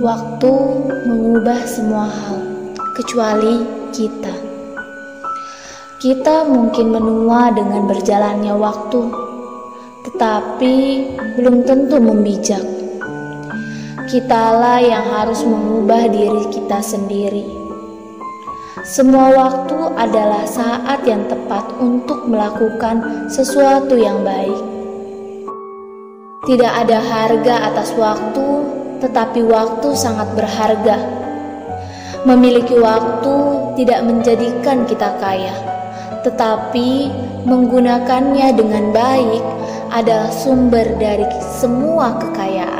Waktu mengubah semua hal, kecuali kita. Kita mungkin menua dengan berjalannya waktu, tetapi belum tentu membijak. Kitalah yang harus mengubah diri kita sendiri. Semua waktu adalah saat yang tepat untuk melakukan sesuatu yang baik. Tidak ada harga atas waktu, tetapi waktu sangat berharga. Memiliki waktu tidak menjadikan kita kaya, tetapi menggunakannya dengan baik adalah sumber dari semua kekayaan.